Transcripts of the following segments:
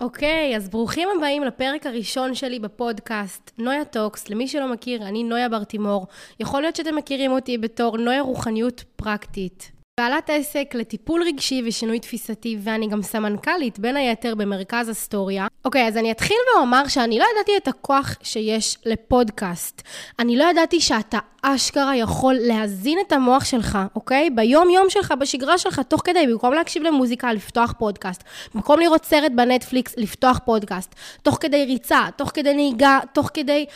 אוקיי, אז ברוכים הבאים לפרק הראשון שלי בפודקאסט, נויה Talks. למי שלא מכיר, אני נויה ברטימור. יכול להיות שאתם מכירים אותי בתור נויה רוחניות פרקטית. בעלת עסק לטיפול רגשי ושינוי תפיסתי, ואני גם סמנכ"לית, בין היתר, במרכז אסטוריה. אוקיי, אז אני אתחיל ואומר שאני לא ידעתי את הכוח שיש לפודקאסט. אני לא ידעתי שאתה אשכרה יכול להזין את המוח שלך, אוקיי? ביום-יום שלך, בשגרה שלך, תוך כדי, במקום להקשיב למוזיקה, לפתוח פודקאסט. במקום לראות סרט בנטפליקס, לפתוח פודקאסט. תוך כדי ריצה, תוך כדי נהיגה, תוך כדי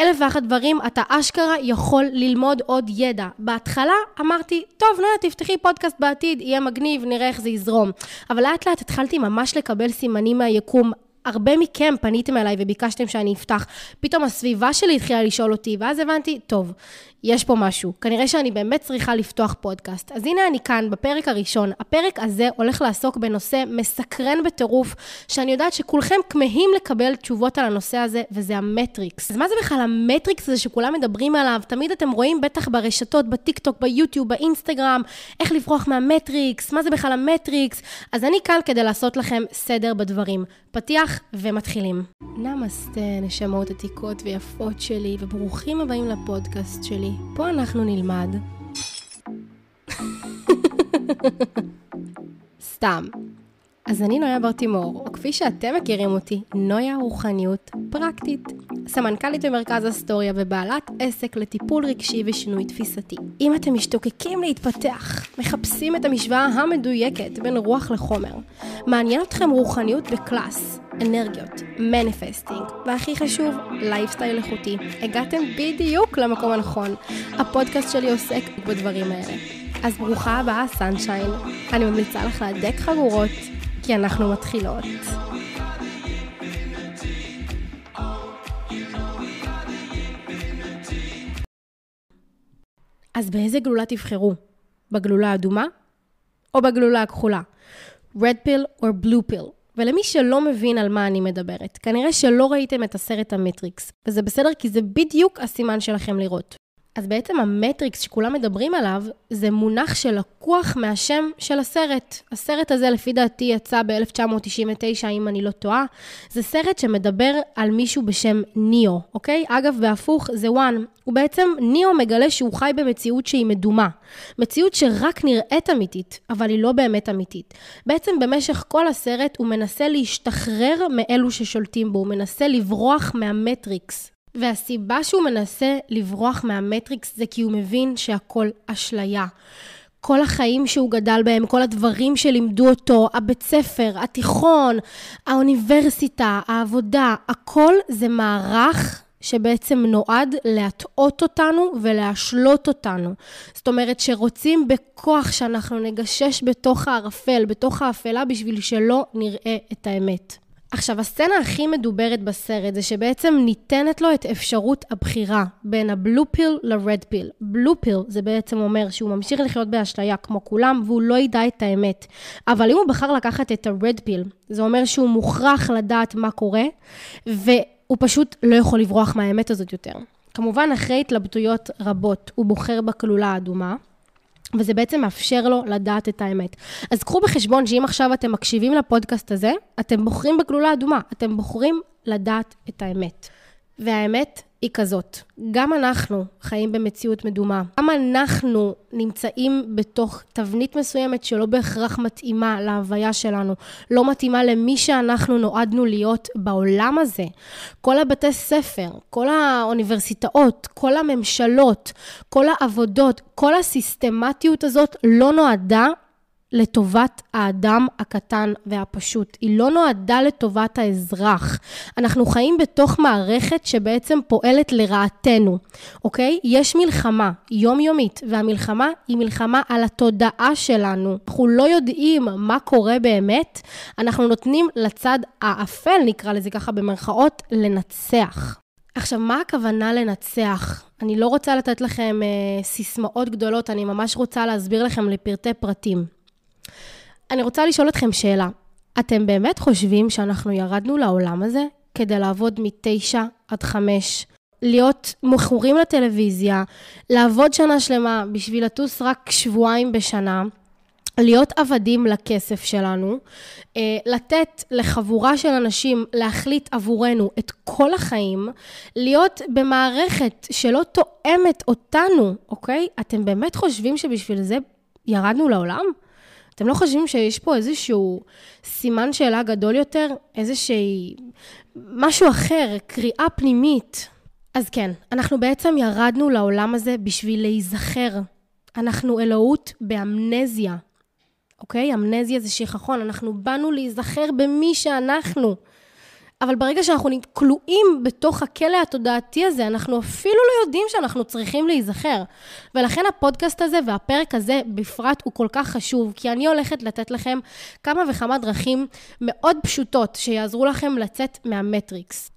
אלף ואחת דברים, אתה אשכרה יכול ללמוד עוד ידע. בהתחלה אמרתי, טוב, נויה, תפתחי פודקאסט בעתיד, יהיה מגניב, נראה איך זה יזרום. אבל לאט לאט התחלתי ממש לקבל סימנים מהיקום. הרבה מכם פניתם אליי וביקשתם שאני אפתח. פתאום הסביבה שלי התחילה לשאול אותי, ואז הבנתי, טוב, יש פה משהו. כנראה שאני באמת צריכה לפתוח פודקאסט. אז הנה אני כאן, בפרק הראשון. הפרק הזה הולך לעסוק בנושא מסקרן בטירוף, שאני יודעת שכולכם כמהים לקבל תשובות על הנושא הזה, וזה המטריקס. אז מה זה בכלל המטריקס הזה שכולם מדברים עליו? תמיד אתם רואים בטח ברשתות, בטיקטוק, ביוטיוב, באינסטגרם, איך לברוח מהמטריקס, מה זה בכלל המטריקס. אז אני כאן כדי לעשות לכם סדר בדברים. פתיח ומתחילים. נמסטה, נשמות עתיקות ויפות שלי, וברוכים הבאים לפודקאסט שלי. פה אנחנו נלמד. סתם. אז אני נויה ברטימור, או כפי שאתם מכירים אותי, נויה רוחניות פרקטית. סמנכ"לית במרכז אסטוריה ובעלת עסק לטיפול רגשי ושינוי תפיסתי. אם אתם משתוקקים להתפתח, מחפשים את המשוואה המדויקת בין רוח לחומר, מעניין אתכם רוחניות בקלאס, אנרגיות, manifesting, והכי חשוב, לייפסטייל איכותי. הגעתם בדיוק למקום הנכון. הפודקאסט שלי עוסק בדברים האלה. אז ברוכה הבאה, סנשיין. אני ממליצה לך להדק חגורות, כי אנחנו מתחילות. אז באיזה גלולה תבחרו? בגלולה האדומה או בגלולה הכחולה? red pill או blue pill? ולמי שלא מבין על מה אני מדברת, כנראה שלא ראיתם את הסרט המטריקס, וזה בסדר כי זה בדיוק הסימן שלכם לראות. אז בעצם המטריקס שכולם מדברים עליו, זה מונח שלקוח מהשם של הסרט. הסרט הזה, לפי דעתי, יצא ב-1999, אם אני לא טועה. זה סרט שמדבר על מישהו בשם ניאו, אוקיי? אגב, בהפוך, זה one. הוא בעצם, ניאו מגלה שהוא חי במציאות שהיא מדומה. מציאות שרק נראית אמיתית, אבל היא לא באמת אמיתית. בעצם במשך כל הסרט הוא מנסה להשתחרר מאלו ששולטים בו, הוא מנסה לברוח מהמטריקס. והסיבה שהוא מנסה לברוח מהמטריקס זה כי הוא מבין שהכל אשליה. כל החיים שהוא גדל בהם, כל הדברים שלימדו אותו, הבית ספר, התיכון, האוניברסיטה, העבודה, הכל זה מערך שבעצם נועד להטעות אותנו ולהשלות אותנו. זאת אומרת שרוצים בכוח שאנחנו נגשש בתוך הערפל, בתוך האפלה, בשביל שלא נראה את האמת. עכשיו, הסצנה הכי מדוברת בסרט זה שבעצם ניתנת לו את אפשרות הבחירה בין הבלו פיל לרד פיל. בלו פיל זה בעצם אומר שהוא ממשיך לחיות באשליה כמו כולם והוא לא ידע את האמת. אבל אם הוא בחר לקחת את הרד פיל, זה אומר שהוא מוכרח לדעת מה קורה, והוא פשוט לא יכול לברוח מהאמת הזאת יותר. כמובן, אחרי התלבטויות רבות, הוא בוחר בכלולה האדומה. וזה בעצם מאפשר לו לדעת את האמת. אז קחו בחשבון שאם עכשיו אתם מקשיבים לפודקאסט הזה, אתם בוחרים בגלולה אדומה, אתם בוחרים לדעת את האמת. והאמת היא כזאת, גם אנחנו חיים במציאות מדומה, גם אנחנו נמצאים בתוך תבנית מסוימת שלא בהכרח מתאימה להוויה שלנו, לא מתאימה למי שאנחנו נועדנו להיות בעולם הזה. כל הבתי ספר, כל האוניברסיטאות, כל הממשלות, כל העבודות, כל הסיסטמטיות הזאת לא נועדה לטובת האדם הקטן והפשוט. היא לא נועדה לטובת האזרח. אנחנו חיים בתוך מערכת שבעצם פועלת לרעתנו, אוקיי? יש מלחמה יומיומית, והמלחמה היא מלחמה על התודעה שלנו. אנחנו לא יודעים מה קורה באמת, אנחנו נותנים לצד האפל, נקרא לזה ככה במרכאות, לנצח. עכשיו, מה הכוונה לנצח? אני לא רוצה לתת לכם אה, סיסמאות גדולות, אני ממש רוצה להסביר לכם לפרטי פרטים. אני רוצה לשאול אתכם שאלה. אתם באמת חושבים שאנחנו ירדנו לעולם הזה כדי לעבוד מתשע עד חמש, להיות מכורים לטלוויזיה, לעבוד שנה שלמה בשביל לטוס רק שבועיים בשנה, להיות עבדים לכסף שלנו, אה, לתת לחבורה של אנשים להחליט עבורנו את כל החיים, להיות במערכת שלא תואמת אותנו, אוקיי? אתם באמת חושבים שבשביל זה ירדנו לעולם? אתם לא חושבים שיש פה איזשהו סימן שאלה גדול יותר? איזשהי... משהו אחר, קריאה פנימית? אז כן, אנחנו בעצם ירדנו לעולם הזה בשביל להיזכר. אנחנו אלוהות באמנזיה. אוקיי? אמנזיה זה שכחון, אנחנו באנו להיזכר במי שאנחנו. אבל ברגע שאנחנו כלואים בתוך הכלא התודעתי הזה, אנחנו אפילו לא יודעים שאנחנו צריכים להיזכר. ולכן הפודקאסט הזה והפרק הזה בפרט הוא כל כך חשוב, כי אני הולכת לתת לכם כמה וכמה דרכים מאוד פשוטות שיעזרו לכם לצאת מהמטריקס.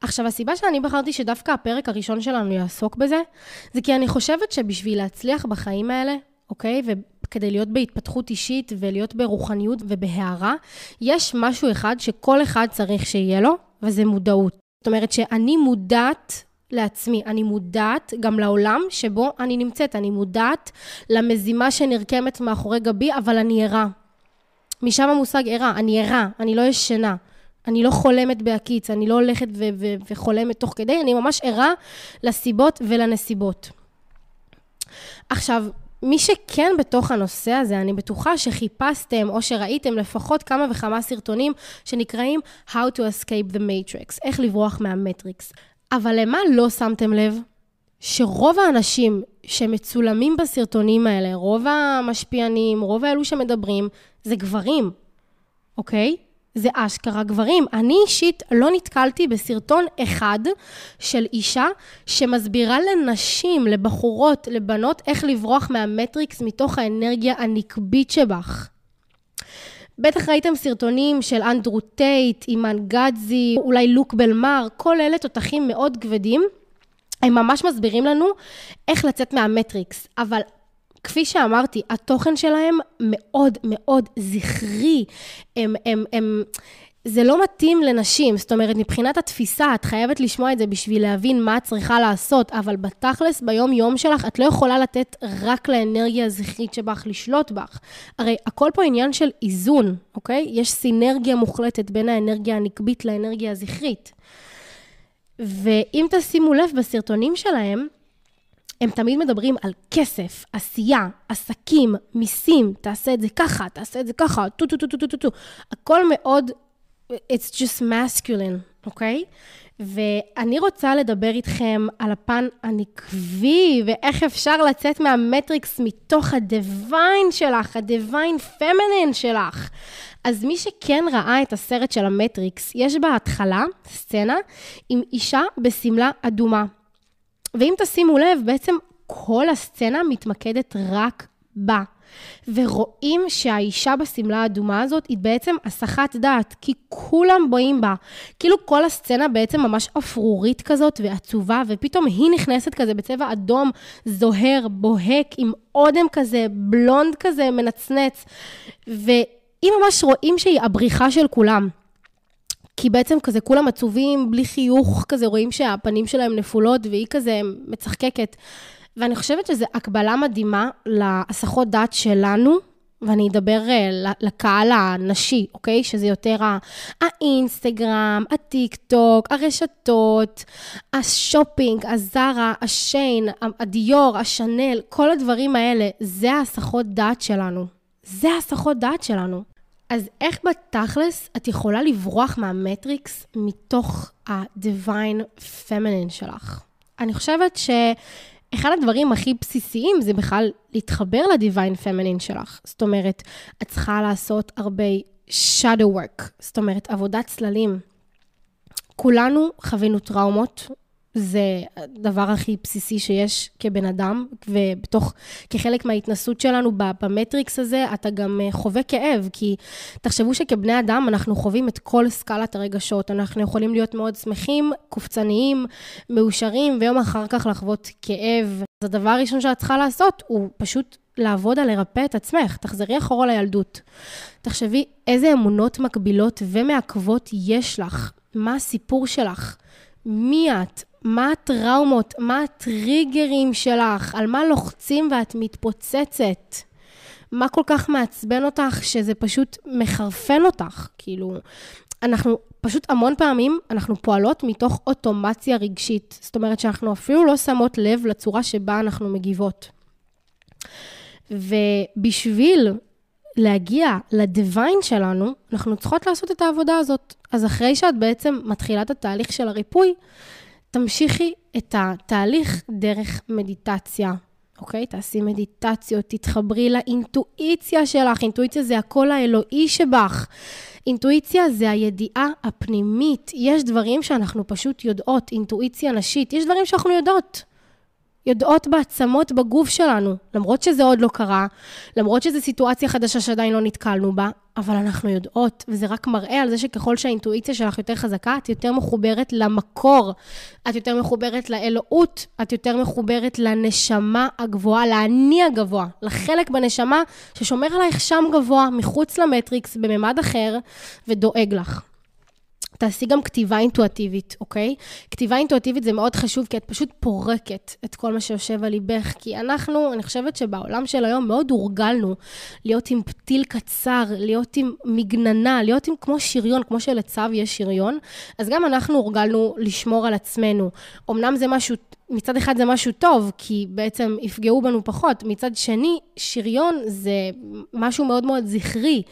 עכשיו, הסיבה שאני בחרתי שדווקא הפרק הראשון שלנו יעסוק בזה, זה כי אני חושבת שבשביל להצליח בחיים האלה, אוקיי? וכדי להיות בהתפתחות אישית ולהיות ברוחניות ובהערה, יש משהו אחד שכל אחד צריך שיהיה לו, וזה מודעות. זאת אומרת שאני מודעת לעצמי, אני מודעת גם לעולם שבו אני נמצאת, אני מודעת למזימה שנרקמת מאחורי גבי, אבל אני ערה. משם המושג ערה, אני ערה, אני לא ישנה. אני לא חולמת בהקיץ, אני לא הולכת ו- ו- וחולמת תוך כדי, אני ממש ערה לסיבות ולנסיבות. עכשיו, מי שכן בתוך הנושא הזה, אני בטוחה שחיפשתם או שראיתם לפחות כמה וכמה סרטונים שנקראים How to Escape the Matrix, איך לברוח מהמטריקס. אבל למה לא שמתם לב? שרוב האנשים שמצולמים בסרטונים האלה, רוב המשפיענים, רוב האלו שמדברים, זה גברים, אוקיי? זה אשכרה גברים. אני אישית לא נתקלתי בסרטון אחד של אישה שמסבירה לנשים, לבחורות, לבנות, איך לברוח מהמטריקס מתוך האנרגיה הנקבית שבך. בטח ראיתם סרטונים של אנדרו טייט, אימן גדזי, אולי לוק בלמר, כל אלה תותחים מאוד כבדים. הם ממש מסבירים לנו איך לצאת מהמטריקס, אבל כפי שאמרתי, התוכן שלהם מאוד מאוד זכרי. הם, הם, הם, זה לא מתאים לנשים, זאת אומרת, מבחינת התפיסה, את חייבת לשמוע את זה בשביל להבין מה את צריכה לעשות, אבל בתכלס, ביום-יום שלך, את לא יכולה לתת רק לאנרגיה הזכרית שבך לשלוט בך. הרי הכל פה עניין של איזון, אוקיי? יש סינרגיה מוחלטת בין האנרגיה הנקבית לאנרגיה הזכרית. ואם תשימו לב בסרטונים שלהם, הם תמיד מדברים על כסף, עשייה, עסקים, מיסים, תעשה את זה ככה, תעשה את זה ככה, טו טו טו טו טו טו טו. הכל מאוד, it's just masculine, אוקיי? Okay? ואני רוצה לדבר איתכם על הפן הנקבי, ואיך אפשר לצאת מהמטריקס מתוך ה-divine שלך, ה-divine feminine שלך. אז מי שכן ראה את הסרט של המטריקס, יש בהתחלה סצנה עם אישה בשמלה אדומה. ואם תשימו לב, בעצם כל הסצנה מתמקדת רק בה. ורואים שהאישה בשמלה האדומה הזאת היא בעצם הסחת דעת, כי כולם בואים בה. כאילו כל הסצנה בעצם ממש אפרורית כזאת ועצובה, ופתאום היא נכנסת כזה בצבע אדום זוהר, בוהק, עם אודם כזה, בלונד כזה, מנצנץ. והיא ממש רואים שהיא הבריחה של כולם. כי בעצם כזה כולם עצובים, בלי חיוך, כזה רואים שהפנים שלהם נפולות, והיא כזה מצחקקת. ואני חושבת שזו הקבלה מדהימה להסחות דעת שלנו, ואני אדבר אה, לקהל הנשי, אוקיי? שזה יותר האינסטגרם, הטיק טוק, הרשתות, השופינג, ה Zara, ה Shein, ה Dior, ה Chanel, כל הדברים האלה, זה ההסחות דעת שלנו. זה ההסחות דעת שלנו. אז איך בתכלס את יכולה לברוח מהמטריקס מתוך ה-divine feminine שלך? אני חושבת שאחד הדברים הכי בסיסיים זה בכלל להתחבר ל-divine feminine שלך. זאת אומרת, את צריכה לעשות הרבה shadow work, זאת אומרת, עבודת צללים. כולנו חווינו טראומות, זה הדבר הכי בסיסי שיש כבן אדם, ובתוך, כחלק מההתנסות שלנו במטריקס הזה, אתה גם אה, חווה כאב, כי תחשבו שכבני אדם אנחנו חווים את כל סקלת הרגשות. אנחנו יכולים להיות מאוד שמחים, קופצניים, מאושרים, ויום אחר כך לחוות כאב. אז הדבר הראשון שאת צריכה לעשות הוא פשוט לעבוד על לרפא את עצמך. תחזרי אחורה לילדות. תחשבי איזה אמונות מקבילות ומעכבות יש לך. מה הסיפור שלך? מי את? מה הטראומות, מה הטריגרים שלך, על מה לוחצים ואת מתפוצצת. מה כל כך מעצבן אותך שזה פשוט מחרפן אותך? כאילו, אנחנו פשוט המון פעמים, אנחנו פועלות מתוך אוטומציה רגשית. זאת אומרת שאנחנו אפילו לא שמות לב לצורה שבה אנחנו מגיבות. ובשביל להגיע לדיוויין שלנו, אנחנו צריכות לעשות את העבודה הזאת. אז אחרי שאת בעצם מתחילה את התהליך של הריפוי, תמשיכי את התהליך דרך מדיטציה, אוקיי? תעשי מדיטציות, תתחברי לאינטואיציה שלך. אינטואיציה זה הקול האלוהי שבך. אינטואיציה זה הידיעה הפנימית. יש דברים שאנחנו פשוט יודעות, אינטואיציה נשית. יש דברים שאנחנו יודעות. יודעות בעצמות בגוף שלנו, למרות שזה עוד לא קרה, למרות שזו סיטואציה חדשה שעדיין לא נתקלנו בה, אבל אנחנו יודעות, וזה רק מראה על זה שככל שהאינטואיציה שלך יותר חזקה, את יותר מחוברת למקור, את יותר מחוברת לאלוהות, את יותר מחוברת לנשמה הגבוהה, לאני הגבוה, לחלק בנשמה ששומר עלייך שם גבוה, מחוץ למטריקס, בממד אחר, ודואג לך. תעשי גם כתיבה אינטואטיבית, אוקיי? כתיבה אינטואטיבית זה מאוד חשוב, כי את פשוט פורקת את כל מה שיושב על ליבך. כי אנחנו, אני חושבת שבעולם של היום מאוד הורגלנו להיות עם פתיל קצר, להיות עם מגננה, להיות עם כמו שריון, כמו שלצו יש שריון, אז גם אנחנו הורגלנו לשמור על עצמנו. אמנם זה משהו מצד אחד זה משהו טוב, כי בעצם יפגעו בנו פחות. מצד שני, שריון זה משהו מאוד מאוד זכרי,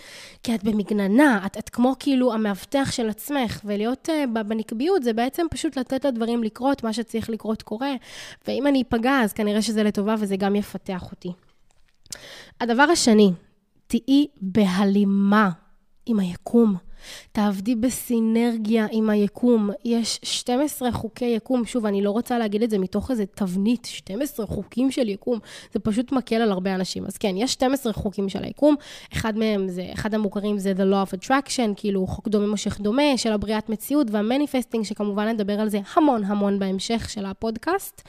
כי את במגננה, את, את כמו כאילו המאבטח של עצמך, ולהיות uh, בנקביות זה בעצם פשוט לתת לדברים לקרות, מה שצריך לקרות קורה, ואם אני אפגע, אז כנראה שזה לטובה וזה גם יפתח אותי. הדבר השני, תהיי בהלימה עם היקום. תעבדי בסינרגיה עם היקום. יש 12 חוקי יקום, שוב, אני לא רוצה להגיד את זה מתוך איזה תבנית, 12 חוקים של יקום, זה פשוט מקל על הרבה אנשים. אז כן, יש 12 חוקים של היקום, אחד מהם זה, אחד המוכרים זה The Law of Attraction, כאילו חוק דומה מושך דומה, של הבריאת מציאות, והמניפסטינג, שכמובן נדבר על זה המון המון בהמשך של הפודקאסט.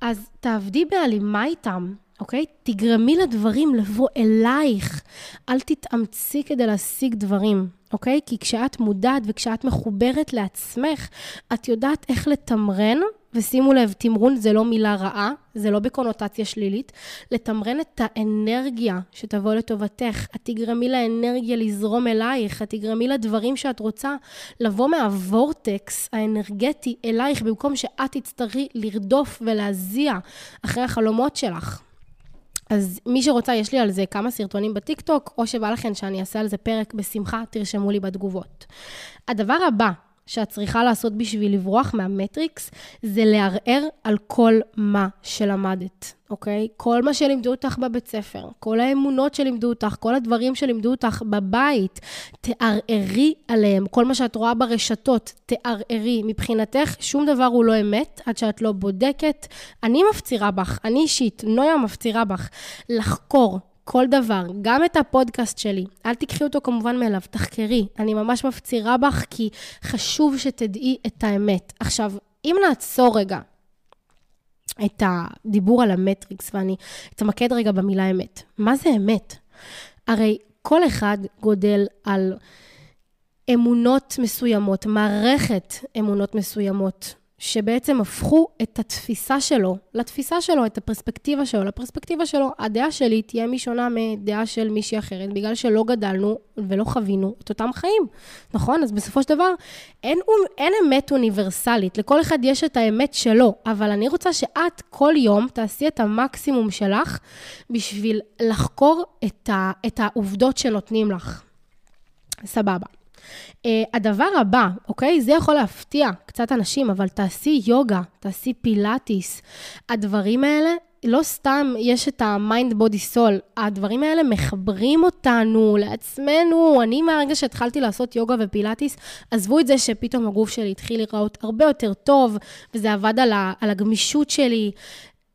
אז תעבדי בהלימה איתם. אוקיי? תגרמי לדברים לבוא אלייך. אל תתאמצי כדי להשיג דברים, אוקיי? כי כשאת מודעת וכשאת מחוברת לעצמך, את יודעת איך לתמרן, ושימו לב, תמרון זה לא מילה רעה, זה לא בקונוטציה שלילית, לתמרן את האנרגיה שתבוא לטובתך. את תגרמי לאנרגיה לזרום אלייך, את תגרמי לדברים שאת רוצה לבוא מהוורטקס האנרגטי אלייך, במקום שאת תצטרכי לרדוף ולהזיע אחרי החלומות שלך. אז מי שרוצה, יש לי על זה כמה סרטונים בטיקטוק, או שבא לכם שאני אעשה על זה פרק בשמחה, תרשמו לי בתגובות. הדבר הבא שאת צריכה לעשות בשביל לברוח מהמטריקס, זה לערער על כל מה שלמדת, אוקיי? כל מה שלימדו אותך בבית ספר, כל האמונות שלימדו אותך, כל הדברים שלימדו אותך בבית, תערערי עליהם. כל מה שאת רואה ברשתות, תערערי. מבחינתך, שום דבר הוא לא אמת עד שאת לא בודקת. אני מפצירה בך, אני אישית, נויה מפצירה בך, לחקור. כל דבר, גם את הפודקאסט שלי, אל תיקחי אותו כמובן מאליו, תחקרי. אני ממש מפצירה בך, כי חשוב שתדעי את האמת. עכשיו, אם נעצור רגע את הדיבור על המטריקס, ואני אתמקד רגע במילה אמת. מה זה אמת? הרי כל אחד גודל על אמונות מסוימות, מערכת אמונות מסוימות. שבעצם הפכו את התפיסה שלו, לתפיסה שלו, את הפרספקטיבה שלו, לפרספקטיבה שלו. הדעה שלי תהיה משונה מדעה של מישהי אחרת, בגלל שלא גדלנו ולא חווינו את אותם חיים, נכון? אז בסופו של דבר, אין, אין אמת אוניברסלית, לכל אחד יש את האמת שלו, אבל אני רוצה שאת כל יום תעשי את המקסימום שלך בשביל לחקור את, ה, את העובדות שנותנים לך. סבבה. Uh, הדבר הבא, אוקיי? זה יכול להפתיע קצת אנשים, אבל תעשי יוגה, תעשי פילאטיס. הדברים האלה, לא סתם יש את ה-mind body soul, הדברים האלה מחברים אותנו לעצמנו. אני מהרגע שהתחלתי לעשות יוגה ופילאטיס, עזבו את זה שפתאום הגוף שלי התחיל להיראות הרבה יותר טוב, וזה עבד על, ה- על הגמישות שלי.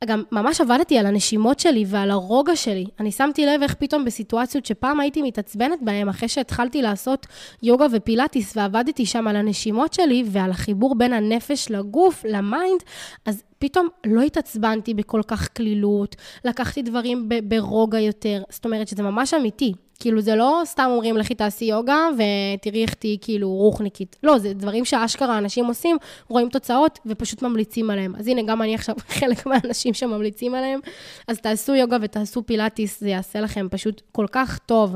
גם ממש עבדתי על הנשימות שלי ועל הרוגע שלי. אני שמתי לב איך פתאום בסיטואציות שפעם הייתי מתעצבנת בהן, אחרי שהתחלתי לעשות יוגה ופילאטיס ועבדתי שם על הנשימות שלי ועל החיבור בין הנפש לגוף, ל mind, אז פתאום לא התעצבנתי בכל כך קלילות, לקחתי דברים ברוגע יותר. זאת אומרת שזה ממש אמיתי. כאילו, זה לא סתם אומרים, לכי תעשי יוגה ותראי איך תהיי כאילו רוחניקית. לא, זה דברים שאשכרה אנשים עושים, רואים תוצאות ופשוט ממליצים עליהם. אז הנה, גם אני עכשיו חלק מהאנשים שממליצים עליהם. אז תעשו יוגה ותעשו פילאטיס, זה יעשה לכם פשוט כל כך טוב.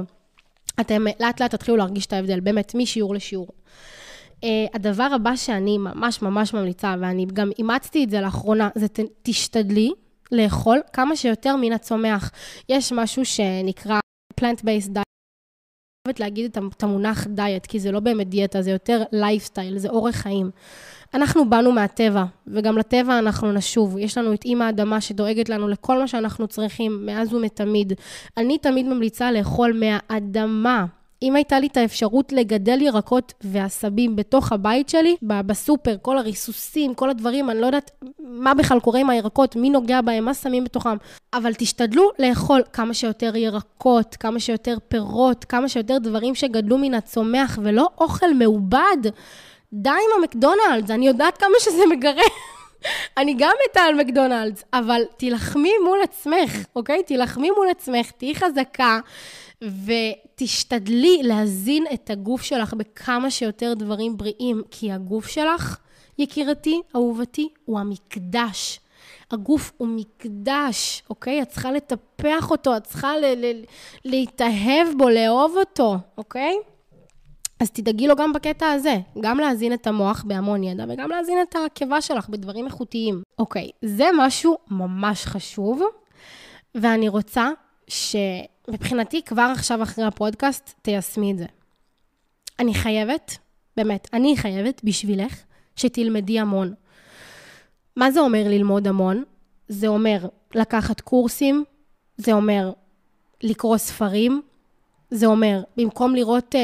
אתם לאט לאט תתחילו להרגיש את ההבדל, באמת, משיעור לשיעור. Uh, הדבר הבא שאני ממש ממש ממליצה, ואני גם אימצתי את זה לאחרונה, זה ת, תשתדלי לאכול כמה שיותר מן הצומח. יש משהו שנקרא Plant-Based Diet. אני אוהבת להגיד את המונח דיאט, כי זה לא באמת דיאטה, זה יותר לייפסטייל, זה אורח חיים. אנחנו באנו מהטבע, וגם לטבע אנחנו נשוב. יש לנו את אימא האדמה שדואגת לנו לכל מה שאנחנו צריכים מאז ומתמיד. אני תמיד ממליצה לאכול מהאדמה. אם הייתה לי את האפשרות לגדל ירקות ועשבים בתוך הבית שלי, בסופר, כל הריסוסים, כל הדברים, אני לא יודעת מה בכלל קורה עם הירקות, מי נוגע בהם, מה שמים בתוכם. אבל תשתדלו לאכול כמה שיותר ירקות, כמה שיותר פירות, כמה שיותר דברים שגדלו מן הצומח, ולא אוכל מעובד. די עם המקדונלדס, אני יודעת כמה שזה מגרה. אני גם מתה על מקדונלדס, אבל תילחמי מול עצמך, אוקיי? תילחמי מול עצמך, תהיי חזקה. ותשתדלי להזין את הגוף שלך בכמה שיותר דברים בריאים, כי הגוף שלך, יקירתי, אהובתי, הוא המקדש. הגוף הוא מקדש, אוקיי? את צריכה לטפח אותו, את צריכה ל- ל- להתאהב בו, לאהוב אותו, אוקיי? אז תדאגי לו גם בקטע הזה, גם להזין את המוח בהמון ידע וגם להזין את הקיבה שלך בדברים איכותיים. אוקיי, זה משהו ממש חשוב, ואני רוצה שמבחינתי כבר עכשיו אחרי הפודקאסט תיישמי את זה. אני חייבת, באמת, אני חייבת בשבילך שתלמדי המון. מה זה אומר ללמוד המון? זה אומר לקחת קורסים, זה אומר לקרוא ספרים, זה אומר, במקום לראות אה,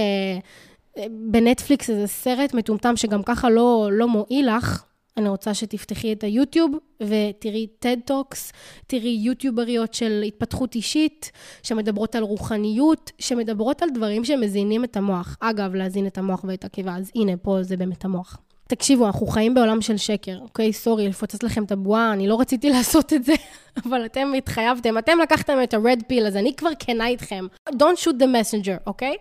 אה, בנטפליקס איזה סרט מטומטם שגם ככה לא, לא מועיל לך, אני רוצה שתפתחי את היוטיוב ותראי TED Talks, תראי יוטיובריות של התפתחות אישית, שמדברות על רוחניות, שמדברות על דברים שמזינים את המוח. אגב, להזין את המוח ואת הקיבה, אז הנה, פה זה באמת המוח. תקשיבו, אנחנו חיים בעולם של שקר, אוקיי? סורי, לפוצץ לכם את הבועה, אני לא רציתי לעשות את זה, אבל אתם התחייבתם, אתם לקחתם את ה-red pill, אז אני כבר כנה איתכם. Don't shoot the messenger, אוקיי?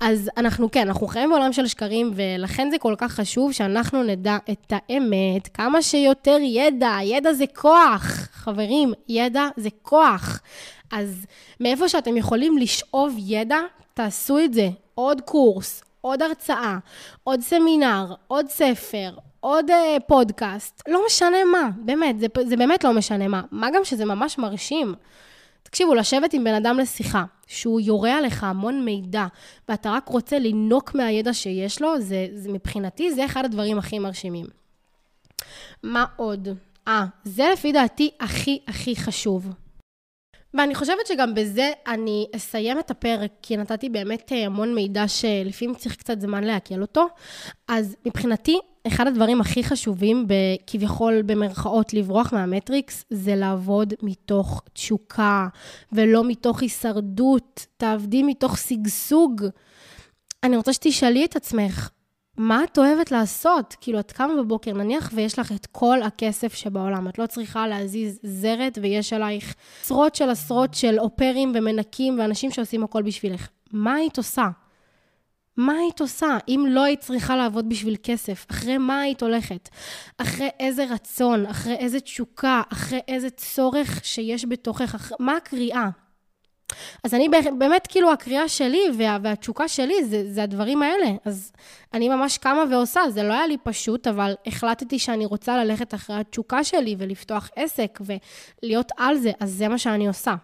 אז אנחנו כן, אנחנו חיים בעולם של שקרים, ולכן זה כל כך חשוב שאנחנו נדע את האמת, כמה שיותר ידע, ידע זה כוח. חברים, ידע זה כוח. אז מאיפה שאתם יכולים לשאוב ידע, תעשו את זה. עוד קורס, עוד הרצאה, עוד סמינר, עוד ספר, עוד uh, פודקאסט, לא משנה מה, באמת, זה, זה באמת לא משנה מה. מה גם שזה ממש מרשים. תקשיבו, לשבת עם בן אדם לשיחה, שהוא יורה עליך המון מידע, ואתה רק רוצה לינוק מהידע שיש לו, זה, זה מבחינתי, זה אחד הדברים הכי מרשימים. מה עוד? אה, זה לפי דעתי הכי הכי חשוב. ואני חושבת שגם בזה אני אסיים את הפרק, כי נתתי באמת אה, המון מידע שלפעמים צריך קצת זמן לעכל אותו. אז מבחינתי, אחד הדברים הכי חשובים, כביכול במרכאות לברוח מהמטריקס, זה לעבוד מתוך תשוקה, ולא מתוך הישרדות. תעבדי מתוך שגשוג. אני רוצה שתשאלי את עצמך, מה את אוהבת לעשות? כאילו, את קמה בבוקר, נניח ויש לך את כל הכסף שבעולם, את לא צריכה להזיז זרת ויש עלייך עשרות של עשרות של אופרים ומנקים ואנשים שעושים הכל בשבילך. מה היית עושה? מה היית עושה אם לא היית צריכה לעבוד בשביל כסף? אחרי מה היית הולכת? אחרי איזה רצון? אחרי איזה תשוקה? אחרי איזה צורך שיש בתוכך? אחרי... מה הקריאה? אז אני באמת, כאילו, הקריאה שלי וה, והתשוקה שלי זה, זה הדברים האלה. אז אני ממש קמה ועושה, זה לא היה לי פשוט, אבל החלטתי שאני רוצה ללכת אחרי התשוקה שלי ולפתוח עסק ולהיות על זה, אז זה מה שאני עושה.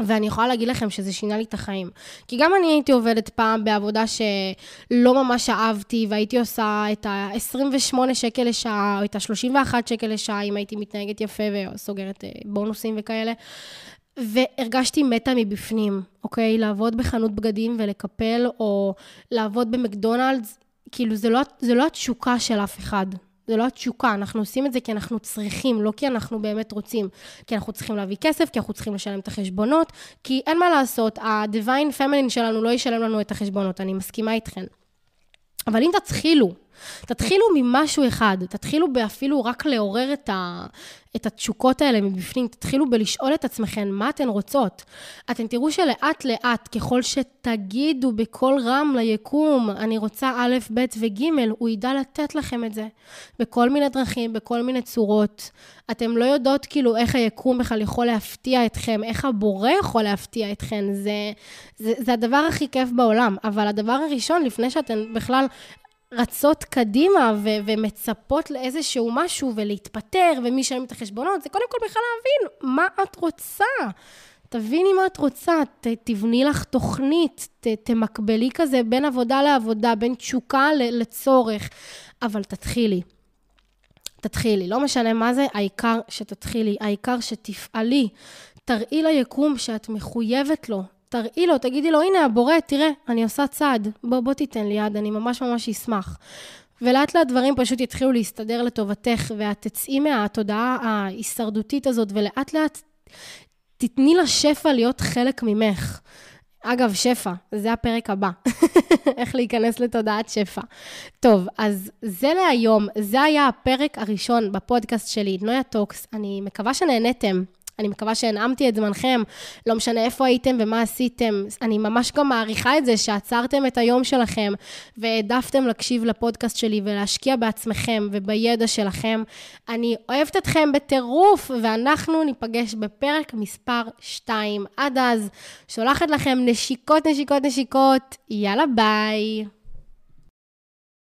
ואני יכולה להגיד לכם שזה שינה לי את החיים. כי גם אני הייתי עובדת פעם בעבודה שלא ממש אהבתי, והייתי עושה את ה-28 שקל לשעה, או את ה-31 שקל לשעה, אם הייתי מתנהגת יפה וסוגרת אה, בונוסים וכאלה. והרגשתי מתה מבפנים, אוקיי? לעבוד בחנות בגדים ולקפל, או לעבוד במקדונלדס, כאילו, זה לא, זה לא התשוקה של אף אחד. זה לא התשוקה, אנחנו עושים את זה כי אנחנו צריכים, לא כי אנחנו באמת רוצים. כי אנחנו צריכים להביא כסף, כי אנחנו צריכים לשלם את החשבונות, כי אין מה לעשות, ה-divine feminine שלנו לא ישלם לנו את החשבונות, אני מסכימה איתכן. אבל אם תתחילו תתחילו ממשהו אחד, תתחילו באפילו רק לעורר את, ה, את התשוקות האלה מבפנים, תתחילו בלשאול את עצמכם מה אתן רוצות. אתם תראו שלאט לאט, ככל שתגידו בקול רם ליקום, אני רוצה א', ב' וג', הוא ידע לתת לכם את זה. בכל מיני דרכים, בכל מיני צורות. אתם לא יודעות כאילו איך היקום בכלל יכול להפתיע אתכם, איך הבורא יכול להפתיע אתכם, זה, זה, זה הדבר הכי כיף בעולם. אבל הדבר הראשון, לפני שאתן בכלל רצות קדימה ו- ומצפות לאיזשהו משהו ולהתפטר ומי ישלם את החשבונות, זה קודם כל בכלל להבין מה את רוצה. תביני מה את רוצה, ת, תבני לך תוכנית, ת, תמקבלי כזה בין עבודה לעבודה, בין תשוקה לצורך, אבל תתחילי. תתחילי, לא משנה מה זה, העיקר שתתחילי, העיקר שתפעלי. תראי ליקום שאת מחויבת לו, תראי לו, תגידי לו, הנה הבורא, תראה, אני עושה צעד, בוא, בוא תיתן לי יד, אני ממש ממש אשמח. ולאט לאט דברים פשוט יתחילו להסתדר לטובתך, ואת תצאי מהתודעה ההישרדותית הזאת, ולאט לאט תתני לשפע להיות חלק ממך. אגב, שפע, זה הפרק הבא. איך להיכנס לתודעת שפע. טוב, אז זה להיום, זה היה הפרק הראשון בפודקאסט שלי, נויה Talks. אני מקווה שנהניתם. אני מקווה שהנעמתי את זמנכם, לא משנה איפה הייתם ומה עשיתם. אני ממש גם מעריכה את זה שעצרתם את היום שלכם והעדפתם להקשיב לפודקאסט שלי ולהשקיע בעצמכם ובידע שלכם. אני אוהבת אתכם בטירוף, ואנחנו ניפגש בפרק מספר 2. עד אז, שולחת לכם נשיקות, נשיקות, נשיקות. יאללה, ביי.